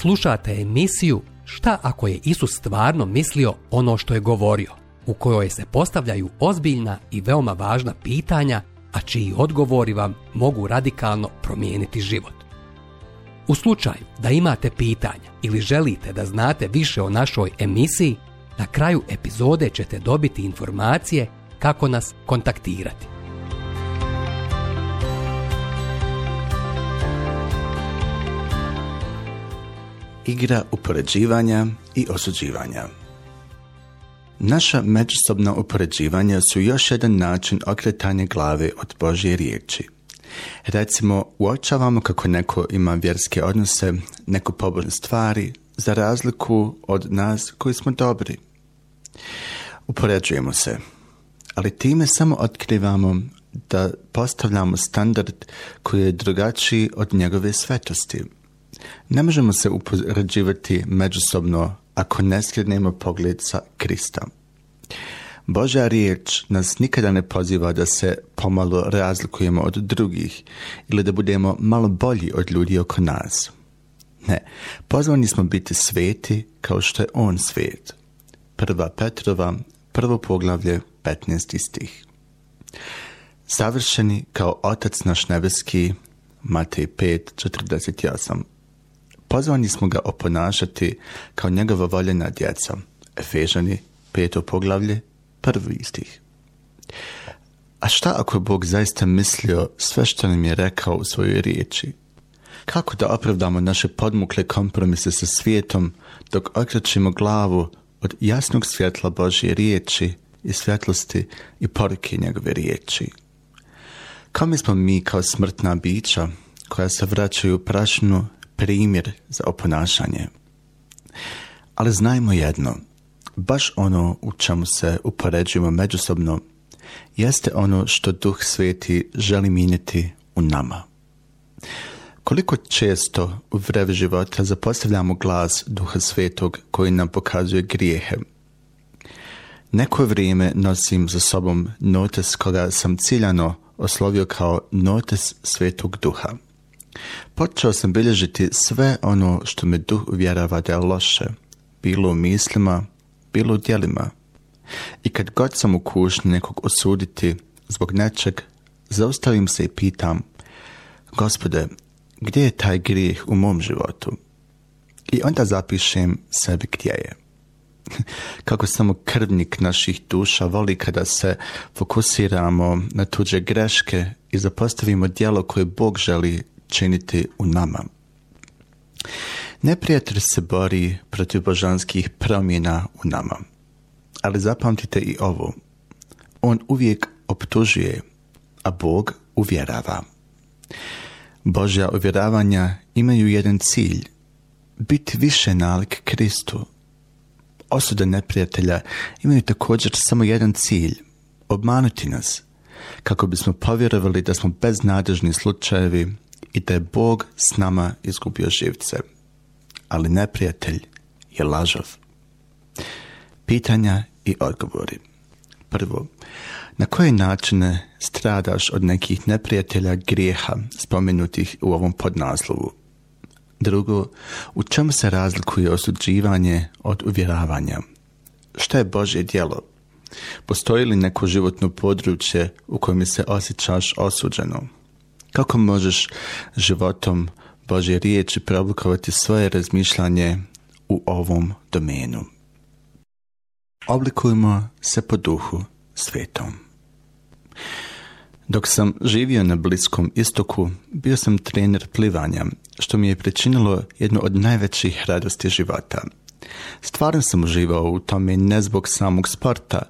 Slušate emisiju Šta ako je Isus stvarno mislio ono što je govorio, u kojoj se postavljaju ozbiljna i veoma važna pitanja, a čiji odgovori vam mogu radikalno promijeniti život. U slučaju da imate pitanja ili želite da znate više o našoj emisiji, na kraju epizode ćete dobiti informacije kako nas kontaktirati. igra upoređivanja i osuđivanja. Naša međusobna upoređivanja su još jedan način okretanja glave od Božje riječi. Recimo, uočavamo kako neko ima vjerske odnose, neko pobožne stvari, za razliku od nas koji smo dobri. Upoređujemo se, ali time samo otkrivamo da postavljamo standard koji je drugačiji od njegove svetosti – ne možemo se upoređivati međusobno ako ne skrenemo pogled sa Krista. Božja riječ nas nikada ne poziva da se pomalo razlikujemo od drugih ili da budemo malo bolji od ljudi oko nas. Ne, pozvani smo biti sveti kao što je On svet. Prva Petrova, prvo poglavlje, 15. stih. Savršeni kao Otac naš nebeski, Matej 5, 48 pozvani smo ga oponašati kao njegova voljena djeca. Efežani, peto poglavlje, prvi istih. A šta ako je Bog zaista mislio sve što nam je rekao u svojoj riječi? Kako da opravdamo naše podmukle kompromise sa svijetom dok okrećemo glavu od jasnog svjetla Božje riječi i svjetlosti i poruke njegove riječi? Kome smo mi kao smrtna bića koja se vraćaju u prašnu primjer za oponašanje. Ali znajmo jedno, baš ono u čemu se upoređujemo međusobno jeste ono što Duh Sveti želi mijenjati u nama. Koliko često u vrevi života zapostavljamo glas Duha Svetog koji nam pokazuje grijehe. Neko vrijeme nosim za sobom notes koga sam ciljano oslovio kao notes Svetog Duha – Počeo sam bilježiti sve ono što me duh uvjerava da je loše, bilo u mislima, bilo u djelima. I kad god sam u kušnji nekog osuditi zbog nečeg, zaustavim se i pitam, gospode, gdje je taj grijeh u mom životu? I onda zapišem sebi gdje je. Kako samo krvnik naših duša voli kada se fokusiramo na tuđe greške i zapostavimo djelo koje Bog želi činiti u nama. Neprijatelj se bori protiv božanskih promjena u nama. Ali zapamtite i ovo. On uvijek optužuje, a Bog uvjerava. Božja uvjeravanja imaju jedan cilj. Biti više nalik Kristu. Osude neprijatelja imaju također samo jedan cilj. Obmanuti nas. Kako bismo povjerovali da smo beznadežni slučajevi i da je Bog s nama izgubio živce, ali neprijatelj je lažov. Pitanja i odgovori. Prvo, na koje načine stradaš od nekih neprijatelja grijeha spomenutih u ovom podnaslovu? Drugo, u čemu se razlikuje osuđivanje od uvjeravanja? Što je Božje djelo? Postoji li neko životno područje u kojem se osjećaš osuđeno? Kako možeš životom bože riječi preoblikovati svoje razmišljanje u ovom domenu? Oblikujmo se po duhu svetom. Dok sam živio na Bliskom istoku, bio sam trener plivanja, što mi je pričinilo jednu od najvećih radosti života. Stvarno sam uživao u tome ne zbog samog sporta,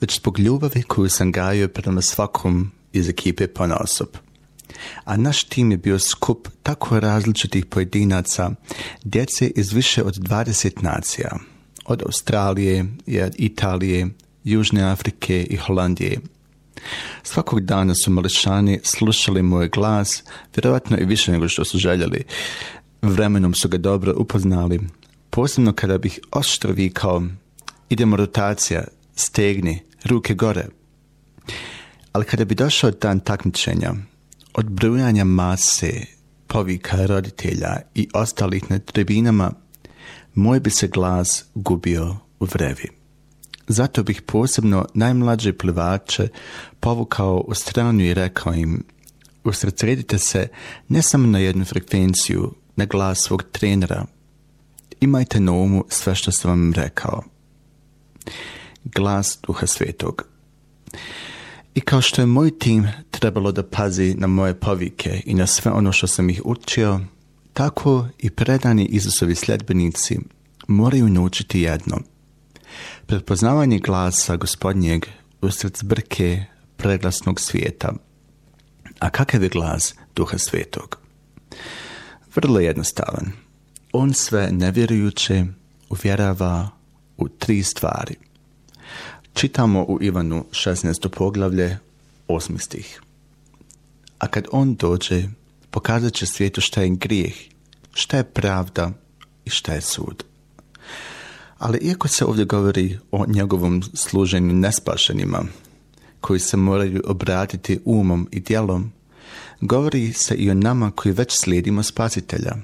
već zbog ljubavi koju sam gajio prema svakom iz ekipe ponosob a naš tim je bio skup tako različitih pojedinaca, djece iz više od 20 nacija, od Australije, Italije, Južne Afrike i Holandije. Svakog dana su mališani slušali moj glas, vjerojatno i više nego što su željeli. Vremenom su ga dobro upoznali, posebno kada bih oštro vikao idemo rotacija, stegni, ruke gore. Ali kada bi došao dan takmičenja, od brujanja mase, povika roditelja i ostalih na tribinama, moj bi se glas gubio u vrevi. Zato bih posebno najmlađe plivače povukao u stranu i rekao im usredsredite se ne samo na jednu frekvenciju, na glas svog trenera. Imajte na umu sve što sam vam rekao. Glas Duha Svetog. I kao što je moj tim trebalo da pazi na moje povike i na sve ono što sam ih učio, tako i predani Isusovi sljedbenici moraju naučiti jedno. Prepoznavanje glasa gospodnjeg usred zbrke preglasnog svijeta. A kakav je glas duha svetog? Vrlo jednostavan. On sve nevjerujuće uvjerava u tri stvari – Čitamo u Ivanu 16. poglavlje, 8. A kad on dođe, pokazat će svijetu šta je grijeh, šta je pravda i šta je sud. Ali iako se ovdje govori o njegovom služenju nespašenima, koji se moraju obratiti umom i djelom, govori se i o nama koji već slijedimo spasitelja.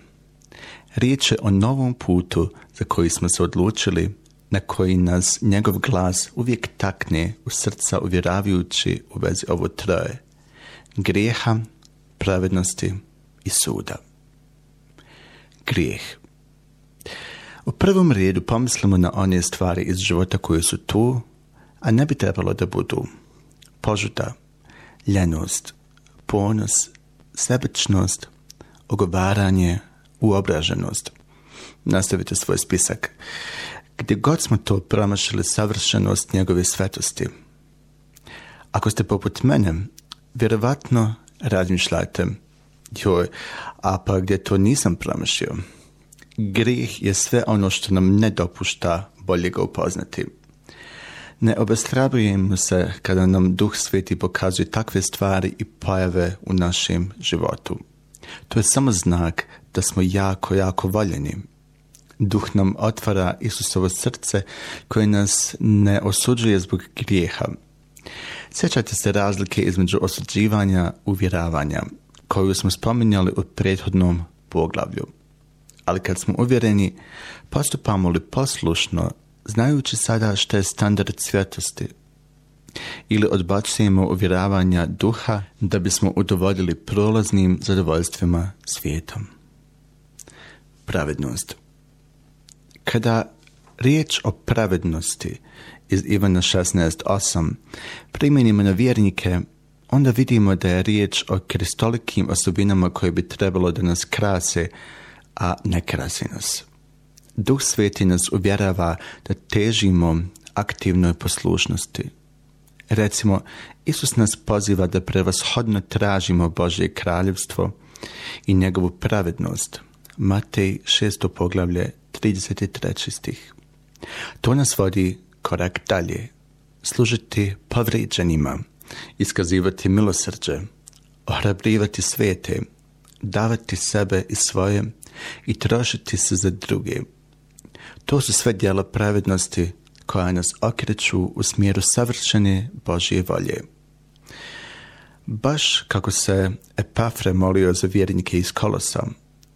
Riječ je o novom putu za koji smo se odlučili na koji nas njegov glas uvijek takne u srca uvjeravajući u vezi ovo troje. Grijeha, pravednosti i suda. Grijeh. U prvom redu pomislimo na one stvari iz života koje su tu, a ne bi trebalo da budu požuta, ljenost, ponos, sebičnost, ogovaranje, uobraženost. Nastavite svoj spisak. Gdje god smo to promašili savršenost njegove svetosti. Ako ste poput mene, vjerovatno razmišljate, joj, a pa gdje to nisam promašio. Grih je sve ono što nam ne dopušta bolje ga upoznati. Ne obestrabujemo se kada nam Duh Sveti pokazuje takve stvari i pojave u našem životu. To je samo znak da smo jako, jako voljeni duh nam otvara Isusovo srce koje nas ne osuđuje zbog grijeha. Sjećate se razlike između osuđivanja i uvjeravanja koju smo spominjali u prethodnom poglavlju. Ali kad smo uvjereni, postupamo li poslušno, znajući sada što je standard svjetosti, ili odbacujemo uvjeravanja duha da bismo udovoljili prolaznim zadovoljstvima svijetom. Pravednost. Kada riječ o pravednosti iz Ivana 16.8 primjenimo na vjernike, onda vidimo da je riječ o kristolikim osobinama koje bi trebalo da nas krase, a ne krasi nas. Duh sveti nas uvjerava da težimo aktivnoj poslušnosti. Recimo, Isus nas poziva da prevashodno tražimo Božje kraljevstvo i njegovu pravednost. Matej 6. poglavlje 33 stih. To nas vodi korak dalje, služiti povriđenima, iskazivati milosrđe, ohrabrivati svete, davati sebe i svoje i trošiti se za druge. To su sve djela pravednosti koja nas okreću u smjeru savršene Božje volje. Baš kako se Epafre molio za vjernike iz Kolosa,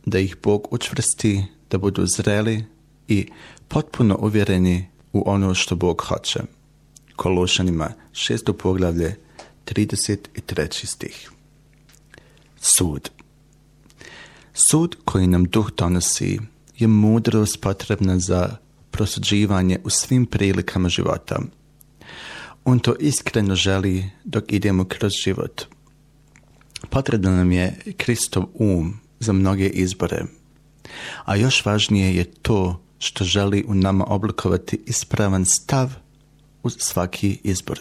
da ih Bog učvrsti da budu zreli i potpuno uvjereni u ono što Bog hoće. Kološanima 6. poglavlje 33. stih. Sud Sud koji nam duh donosi je mudrost potrebna za prosuđivanje u svim prilikama života. On to iskreno želi dok idemo kroz život. Potrebno nam je Kristov um za mnoge izbore – a još važnije je to što želi u nama oblikovati ispravan stav uz svaki izbor.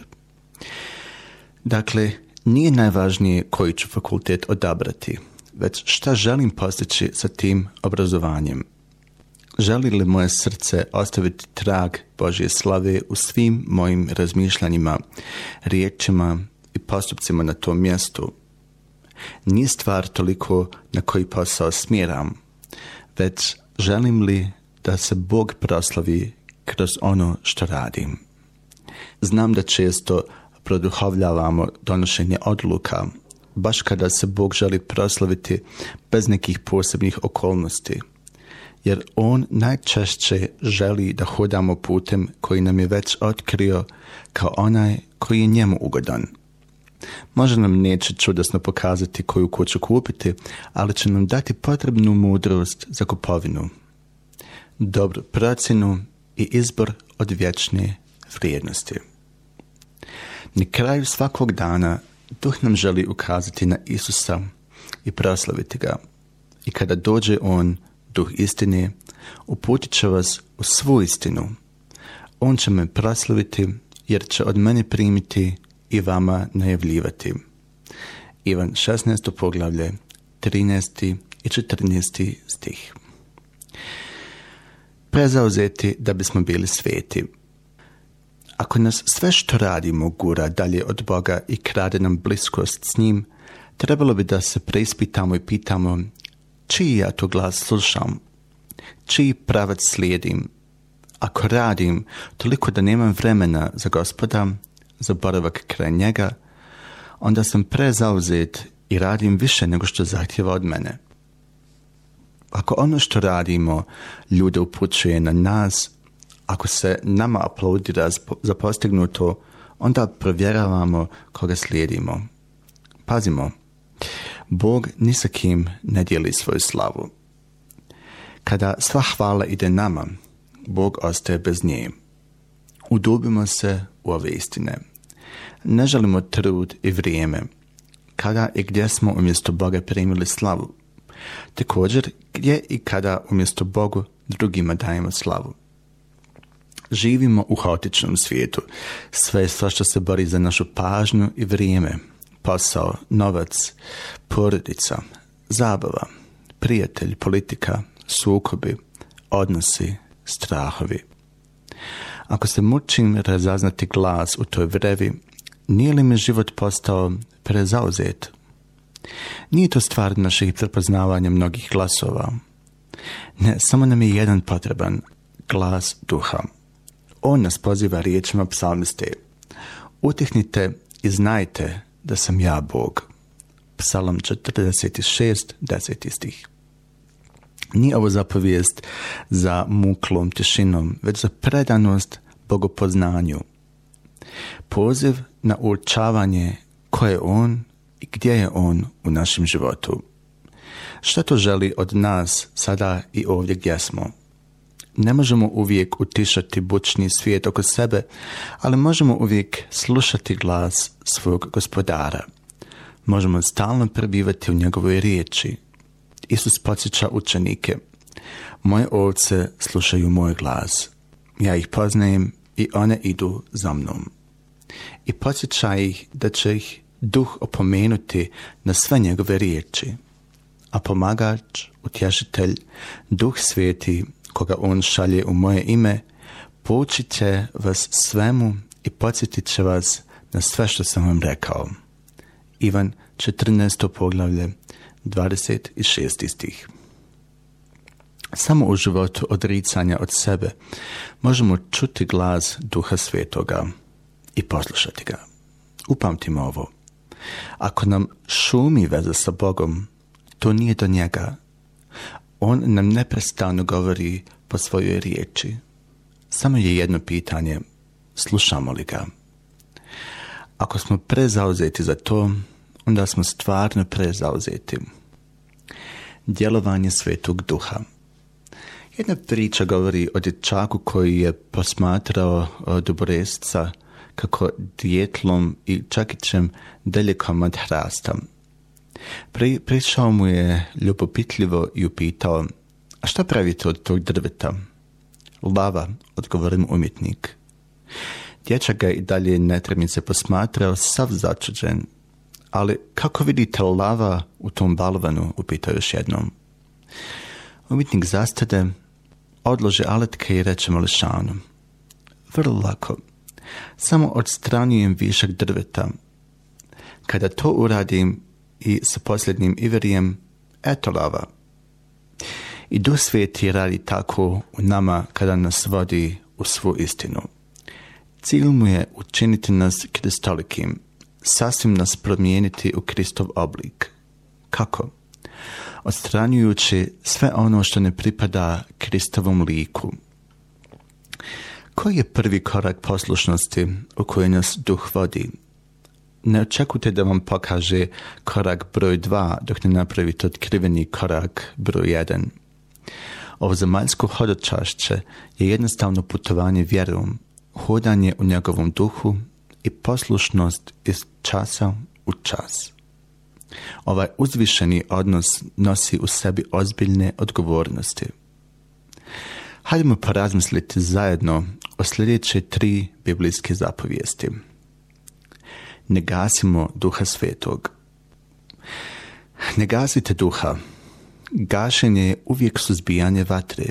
Dakle, nije najvažnije koji ću fakultet odabrati, već šta želim postići sa tim obrazovanjem. Želi li moje srce ostaviti trag Božje slave u svim mojim razmišljanjima, riječima i postupcima na tom mjestu? Nije stvar toliko na koji posao smjeram, već želim li da se Bog proslavi kroz ono što radim. Znam da često produhovljavamo donošenje odluka, baš kada se Bog želi proslaviti bez nekih posebnih okolnosti, jer On najčešće želi da hodamo putem koji nam je već otkrio kao onaj koji je njemu ugodan – Može nam neće čudasno pokazati koju kuću kupiti, ali će nam dati potrebnu mudrost za kupovinu, dobru procjenu i izbor od vječne vrijednosti. Na kraju svakog dana duh nam želi ukazati na Isusa i proslaviti ga. I kada dođe on, duh istine, uputit će vas u svu istinu. On će me proslaviti jer će od mene primiti i vama najavljivati. Ivan 16. poglavlje 13. i 14. stih. Prezauzeti da bismo bili sveti. Ako nas sve što radimo gura dalje od Boga i krade nam bliskost s njim, trebalo bi da se preispitamo i pitamo čiji ja to glas slušam, čiji pravac slijedim. Ako radim toliko da nemam vremena za gospoda, za boravak kraj njega, onda sam prezauzet i radim više nego što zahtjeva od mene. Ako ono što radimo ljude upućuje na nas, ako se nama aplaudira za postignuto, onda provjeravamo koga slijedimo. Pazimo, Bog ni sa kim ne dijeli svoju slavu. Kada sva hvala ide nama, Bog ostaje bez nje. Udubimo se u ove istine. Ne želimo trud i vrijeme. Kada i gdje smo umjesto Boga primili slavu? Također, gdje i kada umjesto Bogu drugima dajemo slavu? Živimo u haotičnom svijetu. Sve je sva što se bori za našu pažnju i vrijeme. Posao, novac, porodica, zabava, prijatelj, politika, sukobi, odnosi, strahovi. Ako se mučim razaznati glas u toj vrevi, nije li mi život postao prezauzet? Nije to stvar naših prepoznavanja mnogih glasova. Ne, samo nam je jedan potreban, glas duha. On nas poziva riječima psalmiste. Utihnite i znajte da sam ja Bog. Psalm 46, 10 stih. Nije ovo zapovijest za muklom tišinom, već za predanost bogopoznanju. Poziv na uočavanje ko je on i gdje je on u našem životu. Što to želi od nas sada i ovdje gdje smo? Ne možemo uvijek utišati bučni svijet oko sebe, ali možemo uvijek slušati glas svog gospodara. Možemo stalno prebivati u njegovoj riječi. Isus podsjeća učenike. Moje ovce slušaju moj glas. Ja ih poznajem i one idu za mnom i podsjeća ih da će ih duh opomenuti na sve njegove riječi. A pomagač, utješitelj, duh svijeti koga on šalje u moje ime, poučit će vas svemu i podsjetit će vas na sve što sam vam rekao. Ivan 14. poglavlje 26. stih. Samo u životu odricanja od sebe možemo čuti glas Duha Svetoga i poslušati ga. Upamtimo ovo. Ako nam šumi veze sa Bogom, to nije do njega. On nam neprestano govori po svojoj riječi. Samo je jedno pitanje, slušamo li ga? Ako smo prezauzeti za to, onda smo stvarno prezauzeti. Djelovanje svetog duha. Jedna priča govori o dječaku koji je posmatrao duboresca kako dijetlom i čakićem dalje od hrasta. Pri, prišao mu je ljubopitljivo i upitao, a šta pravite od tog drveta? Lava, odgovorim umjetnik. Dječak ga i dalje netremice posmatrao, sav začuđen. Ali kako vidite lava u tom balvanu, upitao još jednom. Umjetnik zastade, odlože aletke i reče mališanu. Vrlo lako, samo odstranjujem višak drveta. Kada to uradim i sa posljednjim iverijem, eto lava. I do sveti radi tako u nama kada nas vodi u svu istinu. Cilj mu je učiniti nas kristolikim, sasvim nas promijeniti u Kristov oblik. Kako? Odstranjujući sve ono što ne pripada Kristovom liku – koji je prvi korak poslušnosti u koji nas duh vodi? Ne očekujte da vam pokaže korak broj 2 dok ne napravite otkriveni korak broj 1. Ovo zemaljsko hodočašće je jednostavno putovanje vjerom, hodanje u njegovom duhu i poslušnost iz časa u čas. Ovaj uzvišeni odnos nosi u sebi ozbiljne odgovornosti. Hajdemo porazmisliti zajedno sljedeće tri biblijske zapovijesti. Ne gasimo duha svetog. Ne gasite duha. Gašenje je uvijek suzbijanje vatre.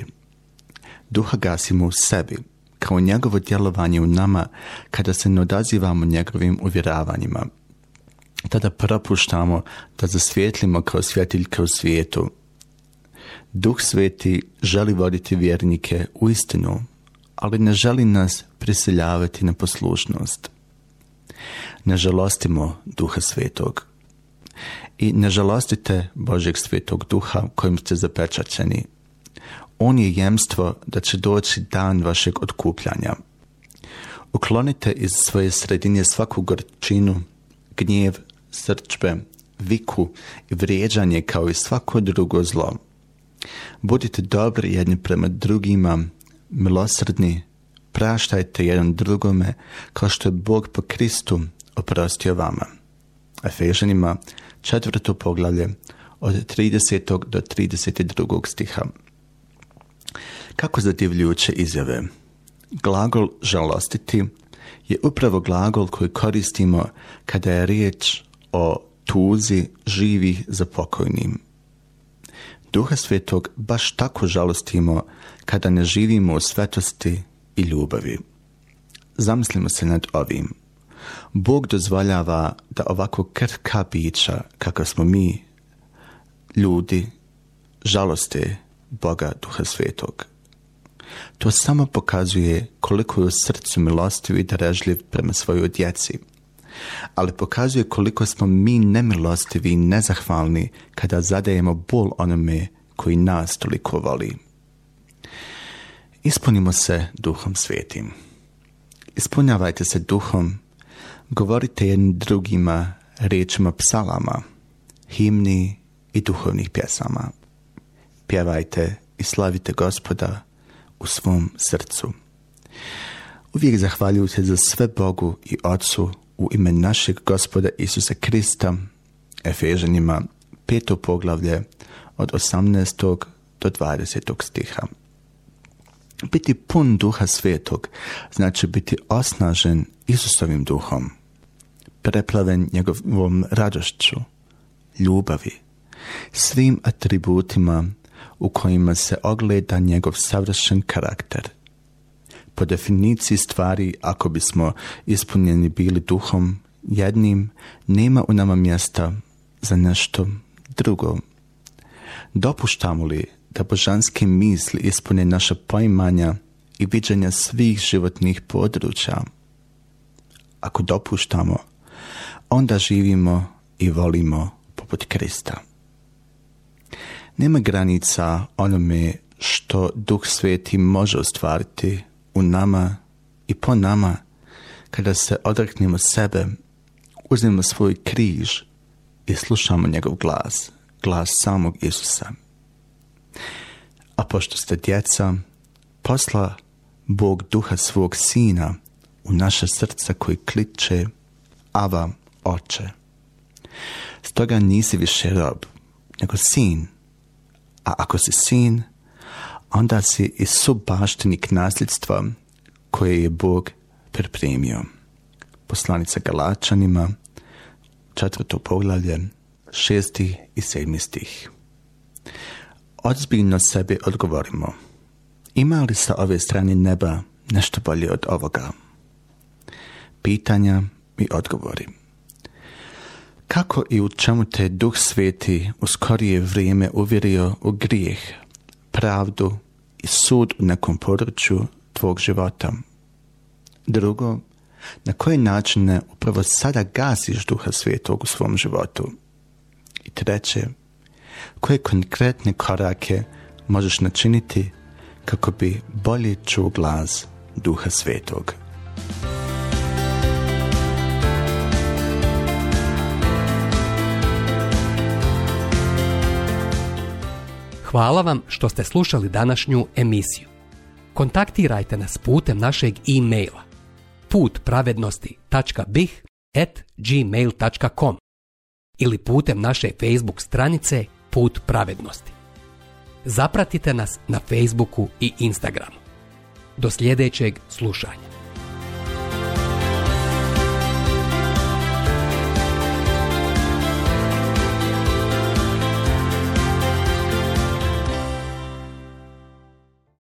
Duha gasimo u sebi, kao njegovo djelovanje u nama kada se ne odazivamo njegovim uvjeravanjima. Tada propuštamo da zasvjetlimo kao svjetiljke u svijetu. Duh sveti želi voditi vjernike u istinu, ali ne želi nas prisiljavati na poslušnost. Ne žalostimo Duha Svetog i ne žalostite Božeg Svetog Duha kojim ste zapečaćeni. On je jemstvo da će doći dan vašeg otkupljanja. Uklonite iz svoje sredine svaku gorčinu, gnjev, srčbe, viku i vrijeđanje kao i svako drugo zlo. Budite dobri jedni prema drugima, milosrdni, praštajte jedan drugome kao što je Bog po Kristu oprostio vama. Efežanima, četvrto poglavlje, od 30. do 32. stiha. Kako zadivljuće izjave. Glagol žalostiti je upravo glagol koji koristimo kada je riječ o tuzi živih za pokojnim Duha Svetog baš tako žalostimo kada ne živimo u svetosti i ljubavi. Zamislimo se nad ovim. Bog dozvoljava da ovako krka bića kako smo mi, ljudi, žaloste Boga Duha Svetog. To samo pokazuje koliko je u srcu milostiv i darežljiv prema svojoj djeci – ali pokazuje koliko smo mi nemilostivi i nezahvalni kada zadajemo bol onome koji nas toliko voli. Ispunimo se duhom svetim. Ispunjavajte se duhom, govorite jednim drugima riječima psalama, himni i duhovnih pjesama. Pjevajte i slavite gospoda u svom srcu. Uvijek zahvaljujte za sve Bogu i Otcu u ime našeg gospoda Isusa Krista, Efežanima, peto poglavlje od 18. do 20. stiha. Biti pun duha svetog znači biti osnažen Isusovim duhom, preplaven njegovom radošću, ljubavi, svim atributima u kojima se ogleda njegov savršen karakter – po definiciji stvari, ako bismo ispunjeni bili duhom jednim, nema u nama mjesta za nešto drugo. Dopuštamo li da božanske misli ispune naša poimanja i viđanja svih životnih područja? Ako dopuštamo, onda živimo i volimo poput Krista. Nema granica onome što Duh Sveti može ostvariti u nama i po nama kada se odreknemo sebe, uzmemo svoj križ i slušamo njegov glas, glas samog Isusa. A pošto ste djeca, posla Bog duha svog sina u naše srca koji kliče Ava oče. Stoga nisi više rob, nego sin. A ako si sin, onda si i subbaštenik nasljedstva koje je Bog pripremio. Poslanica Galačanima, četvrto poglavlje, šestih i sedmi stih. Ozbiljno sebi odgovorimo. Ima li sa ove strane neba nešto bolje od ovoga? Pitanja i odgovori. Kako i u čemu te Duh Sveti u skorije vrijeme uvjerio u grijeh pravdu i sud u nekom području tvog života. Drugo, na koje način upravo sada gasiš duha svijetog u svom životu. I treće, koje konkretne korake možeš načiniti kako bi bolje čuo glas duha svetog. Hvala vam što ste slušali današnju emisiju. Kontaktirajte nas putem našeg e-maila putpravednosti.bih at gmail.com ili putem naše Facebook stranice Put pravednosti. Zapratite nas na Facebooku i Instagramu. Do sljedećeg slušanja.